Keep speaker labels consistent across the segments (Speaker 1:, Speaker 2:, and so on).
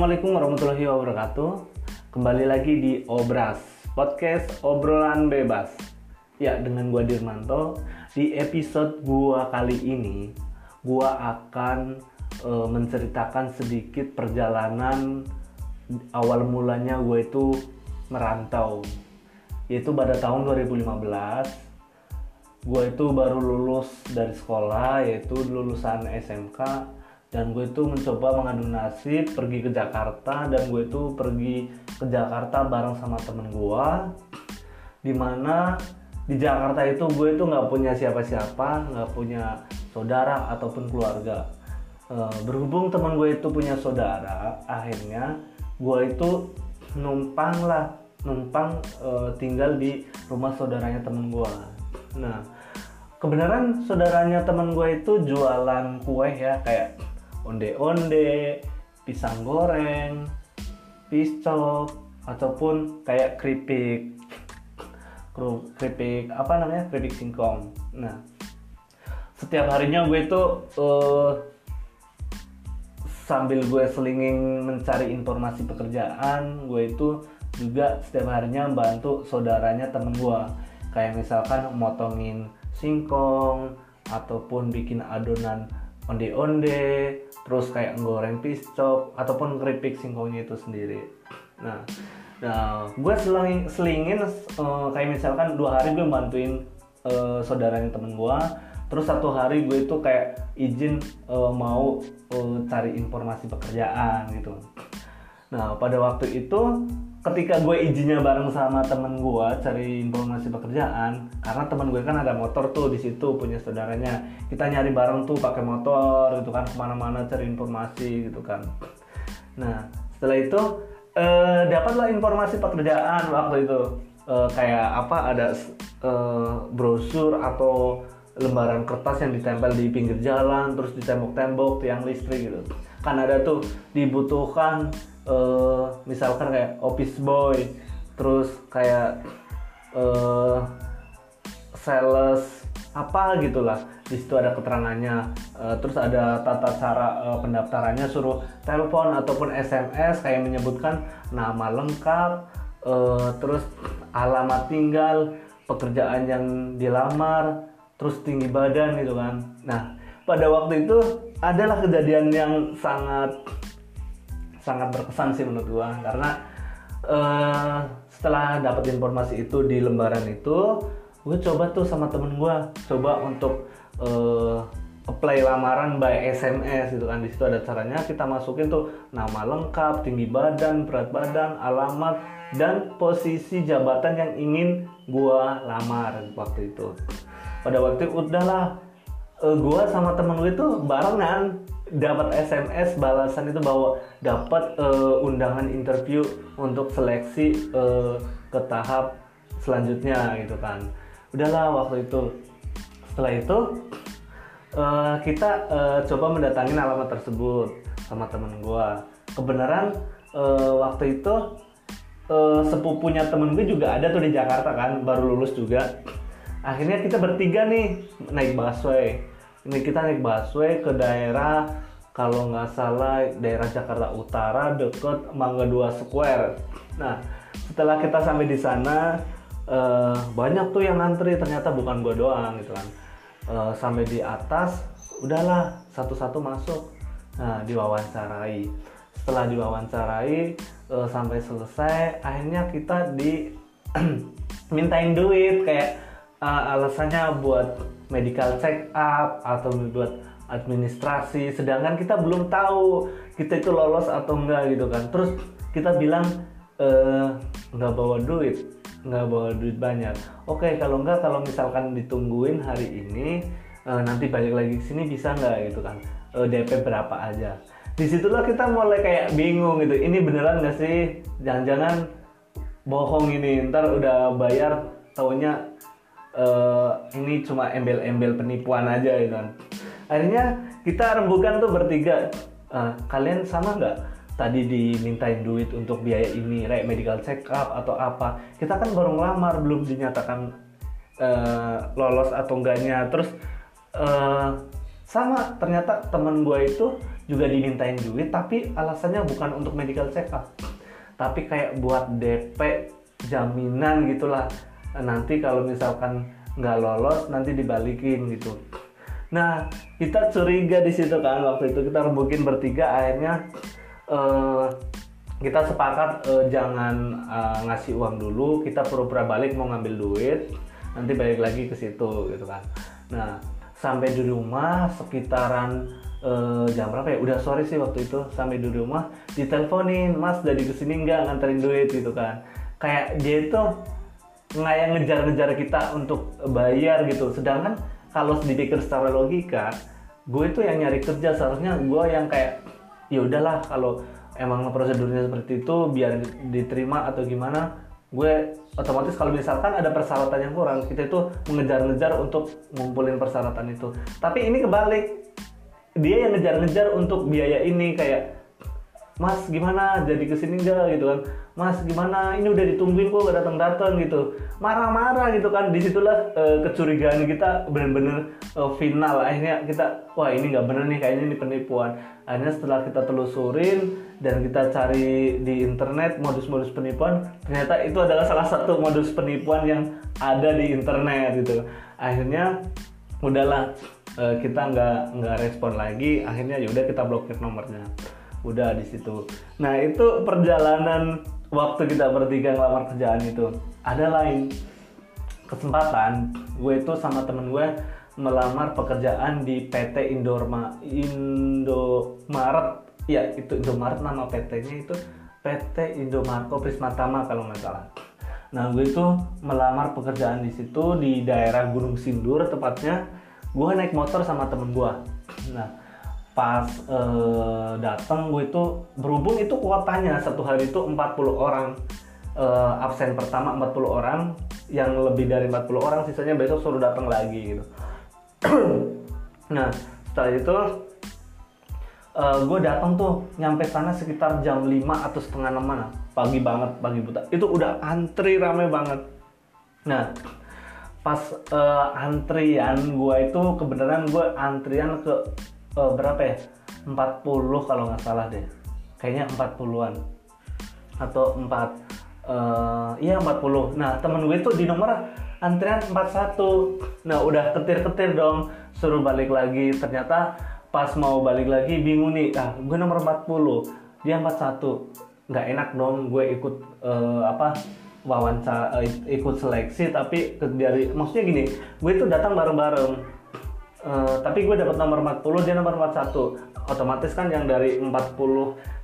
Speaker 1: Assalamualaikum warahmatullahi wabarakatuh. Kembali lagi di Obras, podcast obrolan bebas. Ya, dengan gua Dirmanto. Di episode gua kali ini, gua akan e, menceritakan sedikit perjalanan awal mulanya gue itu merantau. Yaitu pada tahun 2015 gue itu baru lulus dari sekolah yaitu lulusan SMK dan gue itu mencoba mengadu nasib pergi ke Jakarta dan gue itu pergi ke Jakarta bareng sama temen gue. Di mana di Jakarta itu gue itu nggak punya siapa-siapa nggak punya saudara ataupun keluarga. E, berhubung temen gue itu punya saudara akhirnya gue itu numpang lah numpang e, tinggal di rumah saudaranya temen gue. Nah, kebenaran saudaranya temen gue itu jualan kue ya kayak onde-onde, pisang goreng, piscok, ataupun kayak keripik, keripik apa namanya? Keripik singkong. Nah, setiap harinya gue itu uh, sambil gue selinging mencari informasi pekerjaan, gue itu juga setiap harinya bantu saudaranya temen gue. Kayak misalkan motongin singkong ataupun bikin adonan onde-onde terus kayak goreng piscok ataupun keripik singkongnya itu sendiri. Nah nah gue seling, selingin uh, kayak misalkan dua hari gue bantuin uh, saudaranya temen gue terus satu hari gue itu kayak izin uh, mau uh, cari informasi pekerjaan gitu. Nah pada waktu itu ketika gue izinnya bareng sama temen gue cari informasi pekerjaan karena temen gue kan ada motor tuh di situ punya saudaranya. Kita nyari bareng tuh pakai motor gitu kan ke mana-mana cari informasi gitu kan. Nah setelah itu eh, dapatlah informasi pekerjaan waktu itu. Eh, kayak apa ada eh, brosur atau lembaran kertas yang ditempel di pinggir jalan terus di tembok-tembok tiang listrik gitu. Kan ada tuh dibutuhkan uh, misalkan kayak office boy terus kayak uh, sales apa gitulah. Di situ ada keterangannya. Uh, terus ada tata cara uh, pendaftarannya suruh telepon ataupun SMS kayak menyebutkan nama lengkap uh, terus alamat tinggal pekerjaan yang dilamar terus tinggi badan gitu kan. Nah pada waktu itu adalah kejadian yang sangat sangat berkesan sih menurut gua. Karena uh, setelah dapat informasi itu di lembaran itu gue coba tuh sama temen gue coba untuk uh, apply lamaran by SMS gitu kan. Di situ ada caranya kita masukin tuh nama lengkap tinggi badan berat badan alamat dan posisi jabatan yang ingin gua lamar waktu itu. Pada waktu itu udahlah uh, gua sama temen gue itu barengan dapat SMS balasan itu bahwa dapat uh, undangan interview untuk seleksi uh, ke tahap selanjutnya gitu kan. Udahlah waktu itu. Setelah itu uh, kita uh, coba mendatangi alamat tersebut sama temen gue kebenaran uh, waktu itu uh, sepupunya temen gue juga ada tuh di Jakarta kan baru lulus juga. Akhirnya kita bertiga nih naik busway ini kita naik busway ke daerah kalau nggak salah daerah Jakarta Utara deket Mangga Dua Square. Nah setelah kita sampai di sana uh, banyak tuh yang ngantri ternyata bukan gue doang gitu kan. Uh, sampai di atas udahlah satu-satu masuk. Nah diwawancarai. Setelah diwawancarai uh, sampai selesai akhirnya kita di mintain duit kayak uh, alasannya buat medical check up atau buat administrasi. Sedangkan kita belum tahu kita itu lolos atau enggak gitu kan. Terus kita bilang e, nggak bawa duit nggak bawa duit banyak. Oke kalau enggak kalau misalkan ditungguin hari ini e, nanti balik lagi ke sini bisa nggak gitu kan? E, eh, DP berapa aja. Di situlah kita mulai kayak bingung gitu. Ini beneran nggak sih? Jangan-jangan bohong ini. Ntar udah bayar taunya uh, ini cuma embel-embel penipuan aja gitu kan. Akhirnya kita rembukan tuh bertiga. Uh, kalian sama nggak? Tadi dimintain duit untuk biaya ini kayak medical check up atau apa. Kita kan baru ngelamar belum dinyatakan uh, lolos atau enggaknya. Terus uh, sama ternyata temen gue itu juga dimintain duit tapi alasannya bukan untuk medical check up tapi kayak buat DP jaminan gitulah nanti kalau misalkan nggak lolos nanti dibalikin gitu. Nah kita curiga di situ kan waktu itu. Kita rembukin bertiga akhirnya uh, kita sepakat uh, jangan uh, ngasih uang dulu. Kita pura-pura balik mau ngambil duit nanti balik lagi ke situ gitu kan. Nah sampai di rumah sekitaran uh, jam berapa ya? Udah sore sih waktu itu. Sampai di rumah diteleponin mas jadi ke sini nggak nganterin duit? Gitu kan. Kayak dia itu nggak yang ngejar-ngejar kita untuk bayar gitu. Sedangkan kalau dipikir secara logika gue itu yang nyari kerja. Seharusnya gue yang kayak ya udahlah kalau emang prosedurnya seperti itu biar diterima atau gimana gue otomatis kalau misalkan ada persyaratan yang kurang kita itu mengejar-ngejar untuk ngumpulin persyaratan itu. Tapi ini kebalik. Dia yang ngejar-ngejar untuk biaya ini kayak mas gimana? Jadi ke sini enggak gitu kan. Mas gimana? Ini udah ditungguin kok gak datang datang gitu. Marah-marah gitu kan. Di situlah uh, kecurigaan kita bener-bener uh, final. Akhirnya kita wah ini nggak bener nih kayaknya ini penipuan. Akhirnya setelah kita telusurin dan kita cari di internet modus-modus penipuan ternyata itu adalah salah satu modus penipuan yang ada di internet gitu. Akhirnya udahlah uh, kita nggak nggak respon lagi. Akhirnya yaudah kita blokir nomornya udah di situ. Nah itu perjalanan waktu kita bertiga ngelamar kerjaan itu. Ada lain kesempatan gue itu sama temen gue melamar pekerjaan di PT Indorma Indomaret. Ya itu Indomaret nama PT-nya itu PT Indomarko Prismatama kalau nggak salah. Nah gue itu melamar pekerjaan di situ di daerah Gunung Sindur tepatnya. Gue naik motor sama temen gue. Nah pas uh, datang gue itu berhubung itu kuotanya satu hari itu 40 orang. Uh, absen pertama 40 orang yang lebih dari 40 orang sisanya besok suruh datang lagi gitu. Nah setelah itu uh, gue datang tuh nyampe sana sekitar jam 5 atau setengah 6 mana pagi banget pagi buta. Itu udah antri rame banget. Nah pas uh, antrian gue itu kebenaran gue antrian ke uh, berapa ya? 40 kalau nggak salah deh. Kayaknya 40-an atau 4 uh, eh, iya 40 nah temen gue tuh di nomor antrian 41 nah udah ketir-ketir dong. Suruh balik lagi. Ternyata pas mau balik lagi bingung nih. Ah gue nomor 40 dia 41 nggak enak dong gue ikut uh, apa wawancara uh, ikut seleksi tapi dari maksudnya gini gue itu datang bareng-bareng Uh, tapi gue dapat nomor 40 dia nomor 41 otomatis kan yang dari 40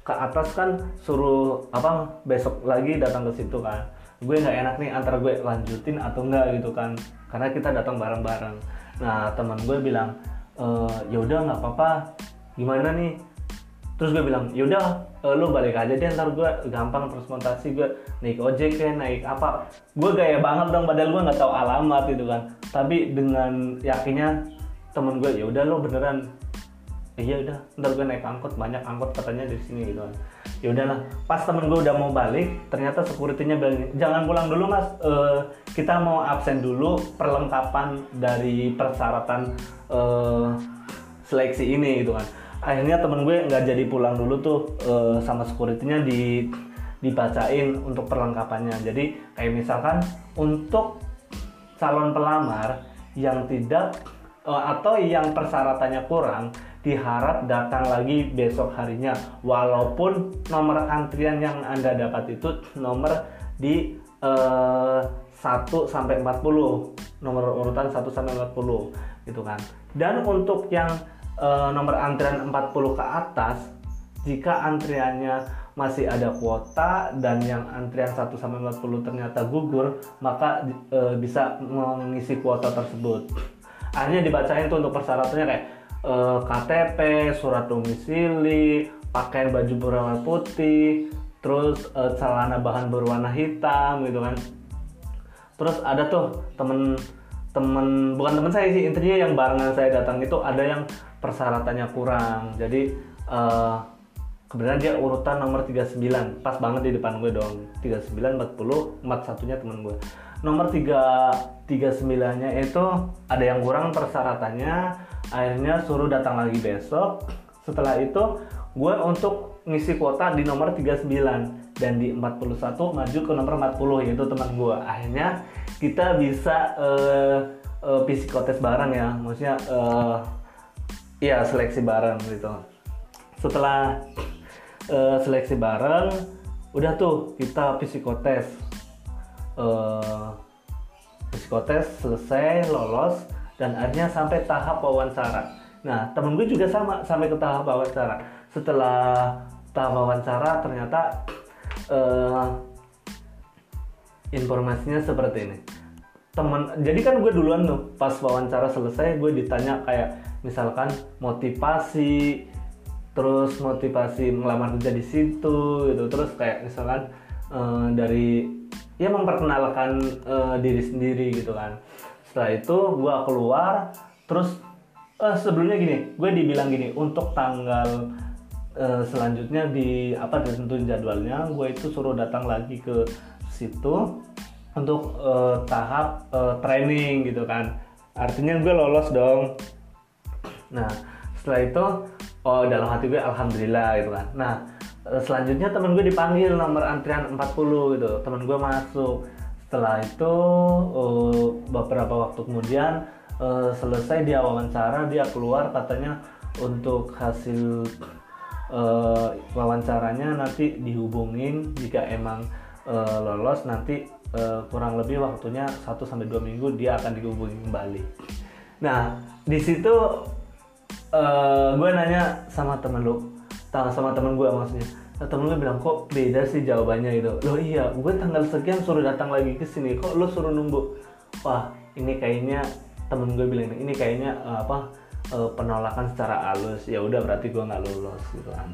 Speaker 1: ke atas kan suruh apa besok lagi datang ke situ kan. Gue nggak enak nih antara gue lanjutin atau enggak gitu kan karena kita datang bareng-bareng. Nah teman gue bilang e, ya udah nggak apa-apa. Gimana nih? Terus gue bilang yaudah uh, lu balik aja deh ntar gue gampang transportasi gue naik ojek ya naik apa. Gue gaya banget dong padahal gue nggak tahu alamat gitu kan. Tapi dengan yakinnya temen gue ya udah lo beneran. Iya udah ntar gue naik angkot banyak angkot katanya di sini gitu kan. Ya udahlah. Pas temen gue udah mau balik ternyata securitynya bilang jangan pulang dulu mas. Uh, kita mau absen dulu perlengkapan dari persyaratan uh, seleksi ini gitu kan. Akhirnya temen gue nggak jadi pulang dulu tuh uh, sama securitynya di dibacain untuk perlengkapannya. Jadi kayak misalkan untuk calon pelamar yang tidak atau yang persyaratannya kurang diharap datang lagi besok harinya. Walaupun nomor antrian yang anda dapat itu nomor di uh, 1 sampai 40 nomor urutan 1 sampai 40 gitu kan. Dan untuk yang uh, nomor antrian 40 ke atas jika antriannya masih ada kuota dan yang antrian 1 sampai 40 ternyata gugur maka e, bisa mengisi kuota tersebut akhirnya dibacain tuh untuk persyaratannya kayak uh, eh, KTP, surat domisili, pakaian baju berwarna putih, terus uh, celana bahan berwarna hitam gitu kan. Terus ada tuh temen temen bukan temen saya sih intinya yang barengan saya datang itu ada yang persyaratannya kurang. Jadi uh, kebenaran dia urutan nomor 39 pas banget di depan gue dong 39 40 41 nya temen gue nomor 3 39 nya itu ada yang kurang persyaratannya akhirnya suruh datang lagi besok. Setelah itu gue untuk ngisi kuota di nomor 39 dan di 41 maju ke nomor 40 yaitu teman gue akhirnya kita bisa uh, uh, psikotes bareng ya maksudnya uh, ya seleksi bareng gitu. Setelah uh, seleksi bareng udah tuh kita psikotes uh, psikotes selesai lolos dan akhirnya sampai tahap wawancara. Nah temen gue juga sama sampai ke tahap wawancara. Setelah tahap wawancara ternyata uh, informasinya seperti ini. Temen jadi kan gue duluan tuh pas wawancara selesai gue ditanya kayak misalkan motivasi terus motivasi melamar kerja di situ gitu. Terus kayak misalkan uh, dari ya memperkenalkan uh, diri sendiri gitu kan. Setelah itu gue keluar terus uh, sebelumnya gini gue dibilang gini untuk tanggal uh, selanjutnya di apa ditentuin jadwalnya gue itu suruh datang lagi ke situ untuk uh, tahap uh, training gitu kan. Artinya gue lolos dong. Nah setelah itu oh dalam hati gue alhamdulillah gitu kan. Nah selanjutnya temen gue dipanggil nomor antrian 40 gitu. Temen gue masuk. Setelah itu uh, beberapa waktu kemudian uh, selesai dia wawancara dia keluar katanya untuk hasil uh, wawancaranya nanti dihubungin jika emang uh, lolos. Nanti uh, kurang lebih waktunya 1 sampai 2 minggu dia akan dihubungi kembali. Nah, di situ uh, gue nanya sama temen lu sama temen gue maksudnya. Nah, temen gue bilang kok beda sih jawabannya? Gitu. Loh iya gue tanggal sekian suruh datang lagi ke sini. Kok lu suruh nunggu? Wah ini kayaknya temen gue bilang ini kayaknya uh, apa uh, penolakan secara halus ya udah berarti gue nggak lulus gitu kan.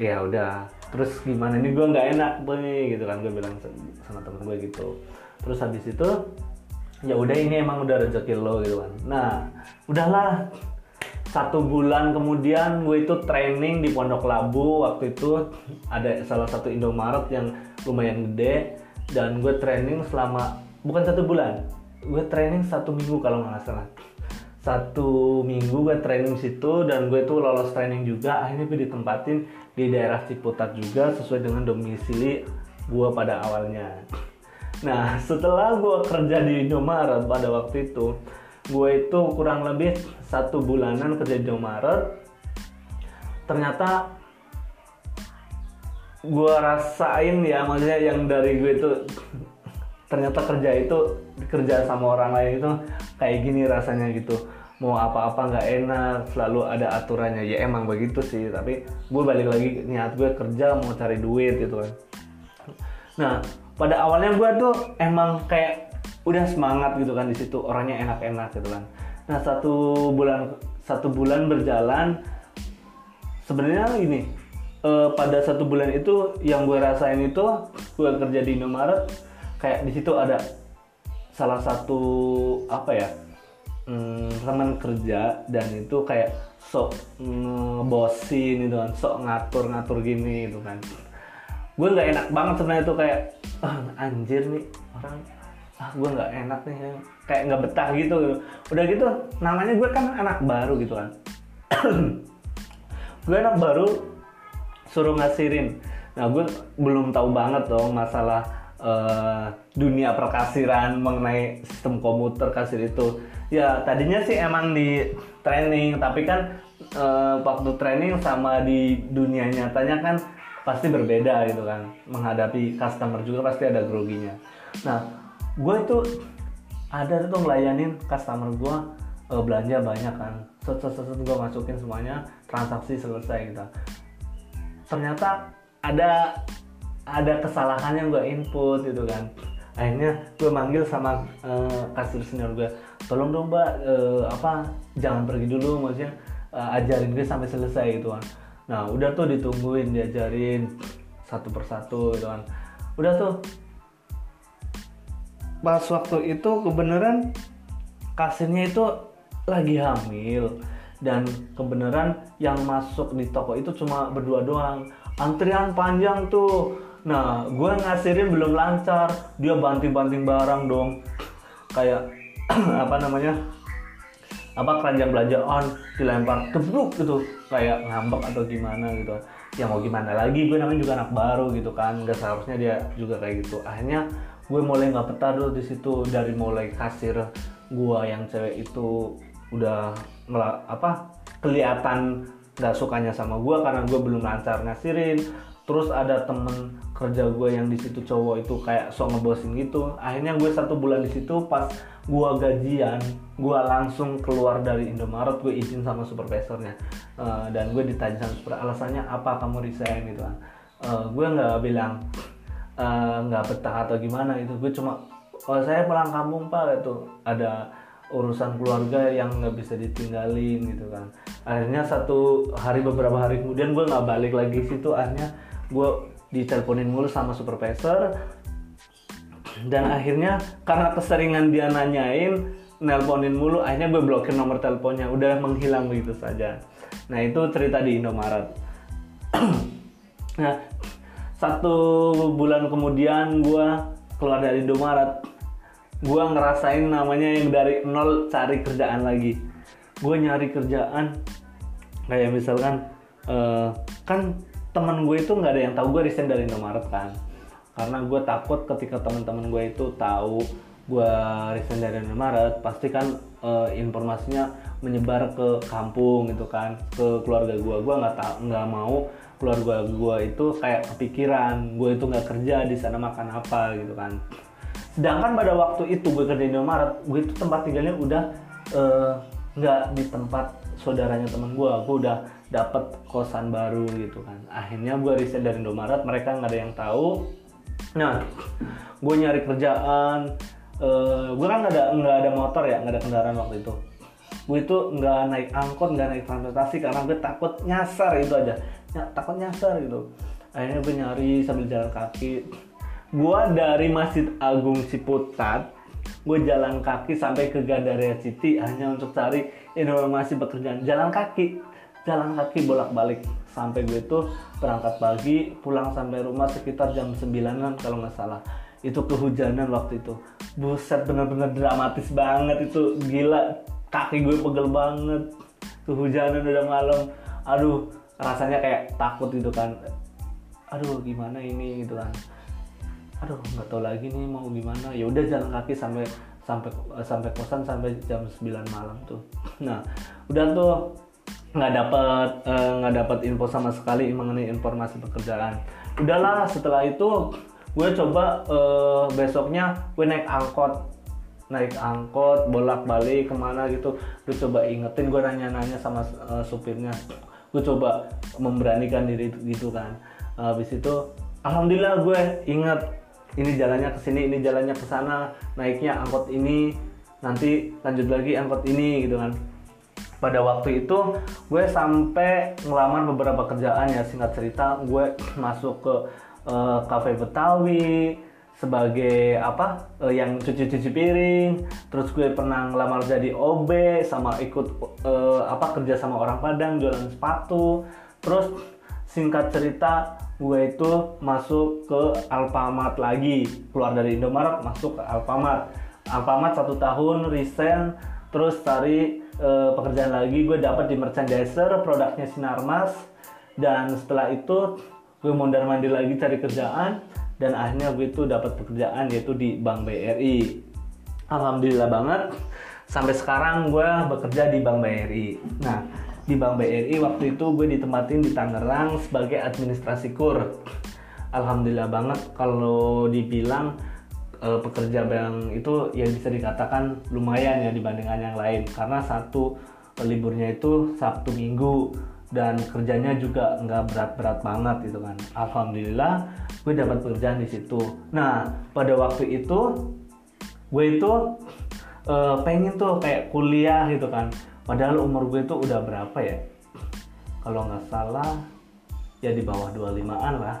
Speaker 1: Ya udah terus gimana? Ini gue nggak enak nih gitu kan gue bilang sama temen gue gitu. Terus habis itu ya udah ini emang udah rezeki lo gitu kan. Nah udahlah satu bulan kemudian gue itu training di Pondok Labu waktu itu. Ada salah satu Indomaret yang lumayan gede. Dan gue training selama bukan satu bulan. Gue training satu minggu kalau nggak salah. Satu minggu gue training situ dan gue itu lolos training juga. Akhirnya gue ditempatin di daerah Ciputat juga sesuai dengan domisili gue pada awalnya. Nah setelah gue kerja di Indomaret pada waktu itu gue itu kurang lebih satu bulanan kerja di Maret ternyata gue rasain ya maksudnya yang dari gue itu ternyata kerja itu kerja sama orang lain itu kayak gini rasanya gitu. Mau apa-apa nggak enak selalu ada aturannya. Ya emang begitu sih tapi gue balik lagi niat gue kerja mau cari duit gitu kan. Nah pada awalnya gue tuh emang kayak udah semangat gitu kan di situ orangnya enak-enak gitu kan nah satu bulan satu bulan berjalan sebenarnya ini eh, pada satu bulan itu yang gue rasain itu gue kerja di Indomaret kayak di situ ada salah satu apa ya hmm, teman kerja dan itu kayak sok ngebosin gitu kan sok ngatur-ngatur gini gitu kan. Gue nggak enak banget sebenarnya itu kayak ah, anjir nih orang ah gue nggak enak nih kayak nggak betah gitu udah gitu namanya gue kan anak baru gitu kan. Gue anak baru suruh ngasirin nah gue belum tahu banget dong masalah uh, dunia perkasiran mengenai sistem komuter kasir itu. Ya tadinya sih emang di training tapi kan uh, waktu training sama di dunia nyatanya kan pasti berbeda gitu kan. Menghadapi customer juga pasti ada groginya. Nah gue itu ada tuh ngelayanin customer gue uh, belanja banyak kan. Set set set gue masukin semuanya transaksi selesai gitu. Ternyata ada ada kesalahan yang gue input gitu kan. Akhirnya gue manggil sama uh, kasir senior gue tolong dong mbak uh, apa jangan pergi dulu maksudnya uh, ajarin gue sampai selesai gitu kan. Nah udah tuh ditungguin diajarin satu persatu gitu kan. Udah tuh pas waktu itu kebenaran kasirnya itu lagi hamil. Dan kebenaran yang masuk di toko itu cuma berdua doang. Antrian panjang tuh. Nah gue ngasirin belum lancar. Dia banting-banting barang dong. Kayak apa namanya apa keranjang belanjaan dilempar tebruk gitu. Kayak ngambek atau gimana gitu. Ya mau gimana lagi gue namanya juga anak baru gitu kan. Nggak seharusnya dia juga kayak gitu. Akhirnya gue mulai nggak betah dulu di situ dari mulai kasir gue yang cewek itu udah mela- apa kelihatan nggak sukanya sama gue karena gue belum lancar ngasirin. Terus ada temen kerja gue yang di situ cowok itu kayak sok ngebosin gitu. Akhirnya gue satu bulan di situ pas gue gajian gue langsung keluar dari Indomaret gue izin sama supervisornya. Eh, dan gue ditanya super alasannya apa kamu resign gitu kan. Eh, gue nggak bilang eh, nggak betah atau gimana itu gue cuma oh saya pulang kampung pak itu ada urusan keluarga yang nggak bisa ditinggalin gitu kan. Akhirnya satu hari beberapa hari kemudian gue nggak balik lagi situ. Akhirnya gue diteleponin mulu sama supervisor. Dan akhirnya karena keseringan dia nanyain nelponin mulu akhirnya gue blokir nomor teleponnya. Udah menghilang begitu saja. Nah itu cerita di Indomaret. Nah satu bulan kemudian gue keluar dari Indomaret. Gue ngerasain namanya yang dari nol cari kerjaan lagi. Gue nyari kerjaan. Kayak misalkan eh, kan teman gue itu nggak ada yang tahu gue resign dari Indomaret kan. Karena gue takut ketika teman-teman gue itu tahu gue resign dari Indomaret pasti kan eh, informasinya menyebar ke kampung gitu kan ke keluarga gue gue nggak nggak mau keluarga gue itu kayak kepikiran gue itu nggak kerja di sana makan apa gitu kan. Sedangkan pada waktu itu gue kerja di Indomaret gue itu tempat tinggalnya udah eh, nggak di tempat saudaranya temen gue gue udah dapet kosan baru gitu kan. Akhirnya gue resign dari Indomaret mereka nggak ada yang tahu. Nah gue nyari kerjaan eh gue kan nggak ada nggak ada motor ya nggak ada kendaraan waktu itu. Gue itu nggak naik angkot nggak naik transportasi karena gue takut nyasar itu aja Ya, takut nyasar gitu. Akhirnya gue nyari sambil jalan kaki. Gue dari Masjid Agung Ciputat gue jalan kaki sampai ke Gandaria City hanya untuk cari informasi pekerjaan. Jalan kaki jalan kaki bolak-balik. Sampai gue itu berangkat pagi pulang sampai rumah sekitar jam 9an kalau nggak salah. Itu kehujanan waktu itu. Buset bener-bener dramatis banget itu. Gila kaki gue pegel banget. Kehujanan udah malam. Aduh rasanya kayak takut gitu kan. Aduh gimana ini gitu kan. Aduh nggak tahu lagi nih mau gimana. Ya udah jalan kaki sampai sampai sampai kosan sampai jam 9 malam tuh. Nah udah tuh nggak dapat eh, nggak dapat info sama sekali mengenai informasi pekerjaan. Udahlah setelah itu gue coba eh, besoknya gue naik angkot. Naik angkot bolak balik ke mana gitu. Gue coba ingetin gue nanya nanya sama eh, supirnya gue coba memberanikan diri gitu kan. Habis itu alhamdulillah gue inget ini jalannya ke sini ini jalannya ke sana naiknya angkot ini nanti lanjut lagi angkot ini gitu kan. Pada waktu itu gue sampai ngelamar beberapa kerjaan ya singkat cerita gue masuk ke eh, cafe Betawi sebagai apa eh, yang cuci-cuci piring terus gue pernah ngelamar jadi OB sama ikut eh, apa kerja sama orang Padang jualan sepatu. Terus singkat cerita gue itu masuk ke Alfamart lagi. Keluar dari Indomaret masuk ke Alfamart. Alfamart satu tahun resign terus cari eh, pekerjaan lagi. Gue dapat di merchandiser produknya Sinarmas. Dan setelah itu gue mondar mandir lagi cari kerjaan dan akhirnya gue itu dapat pekerjaan yaitu di Bank BRI Alhamdulillah banget sampai sekarang gue bekerja di Bank BRI nah di Bank BRI waktu itu gue ditempatin di Tangerang sebagai administrasi kur. Alhamdulillah banget kalau dibilang eh, pekerja bank itu ya bisa dikatakan lumayan ya dibandingkan yang lain. Karena satu liburnya itu Sabtu Minggu dan kerjanya juga nggak berat-berat banget gitu kan. Alhamdulillah gue dapat pekerjaan di situ. Nah pada waktu itu gue itu eh, pengen tuh kayak kuliah gitu kan. Padahal umur gue itu udah berapa ya? Kalau nggak salah ya di bawah 25an lah.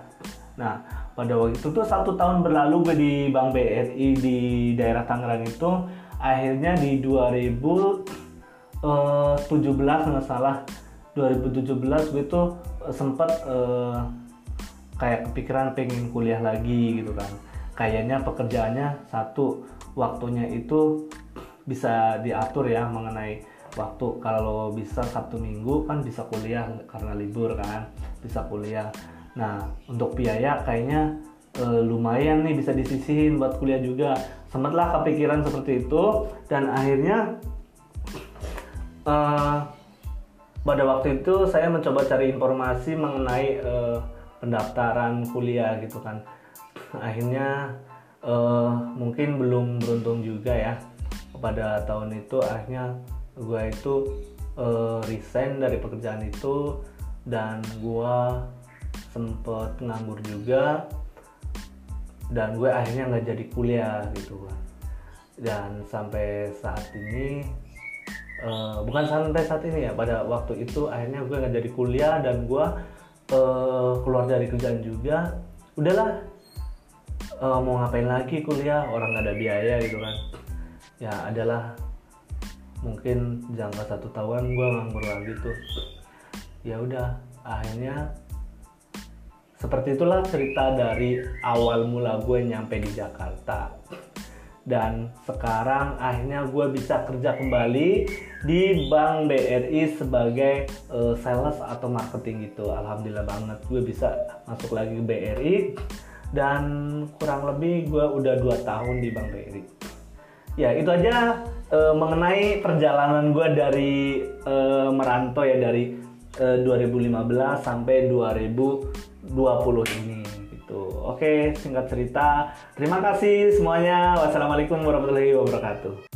Speaker 1: Nah pada waktu itu tuh satu tahun berlalu gue di Bank BRI di daerah Tangerang itu. Akhirnya di 2017 nggak salah 2017 gue tuh sempet eh, kayak kepikiran pengen kuliah lagi gitu kan. Kayaknya pekerjaannya satu waktunya itu bisa diatur ya mengenai waktu. Kalau bisa Sabtu Minggu kan bisa kuliah karena libur kan bisa kuliah. Nah untuk biaya kayaknya eh, lumayan nih bisa disisihin buat kuliah juga. Sempatlah kepikiran seperti itu dan akhirnya eh, pada waktu itu saya mencoba cari informasi mengenai eh, pendaftaran kuliah gitu kan. Akhirnya eh, mungkin belum beruntung juga ya. Pada tahun itu akhirnya gue itu uh, resign dari pekerjaan itu dan gue sempet nganggur juga dan gue akhirnya nggak jadi kuliah gitu kan. Dan sampai saat ini uh, bukan sampai saat ini ya pada waktu itu akhirnya gue nggak jadi kuliah dan gue uh, keluar dari kerjaan juga. Udahlah uh, mau ngapain lagi kuliah? Orang nggak ada biaya gitu kan. Ya adalah mungkin jangka satu tahun gue nganggur lagi tuh. Ya udah akhirnya seperti itulah cerita dari awal mula gue nyampe di Jakarta dan sekarang akhirnya gue bisa kerja kembali di Bank BRI sebagai uh, sales atau marketing gitu. Alhamdulillah banget gue bisa masuk lagi ke BRI dan kurang lebih gue udah dua tahun di Bank BRI ya itu aja uh, mengenai perjalanan gue dari uh, merantau ya dari uh, 2015 sampai 2020 ini gitu. Oke, singkat cerita. Terima kasih semuanya. Wassalamualaikum warahmatullahi wabarakatuh.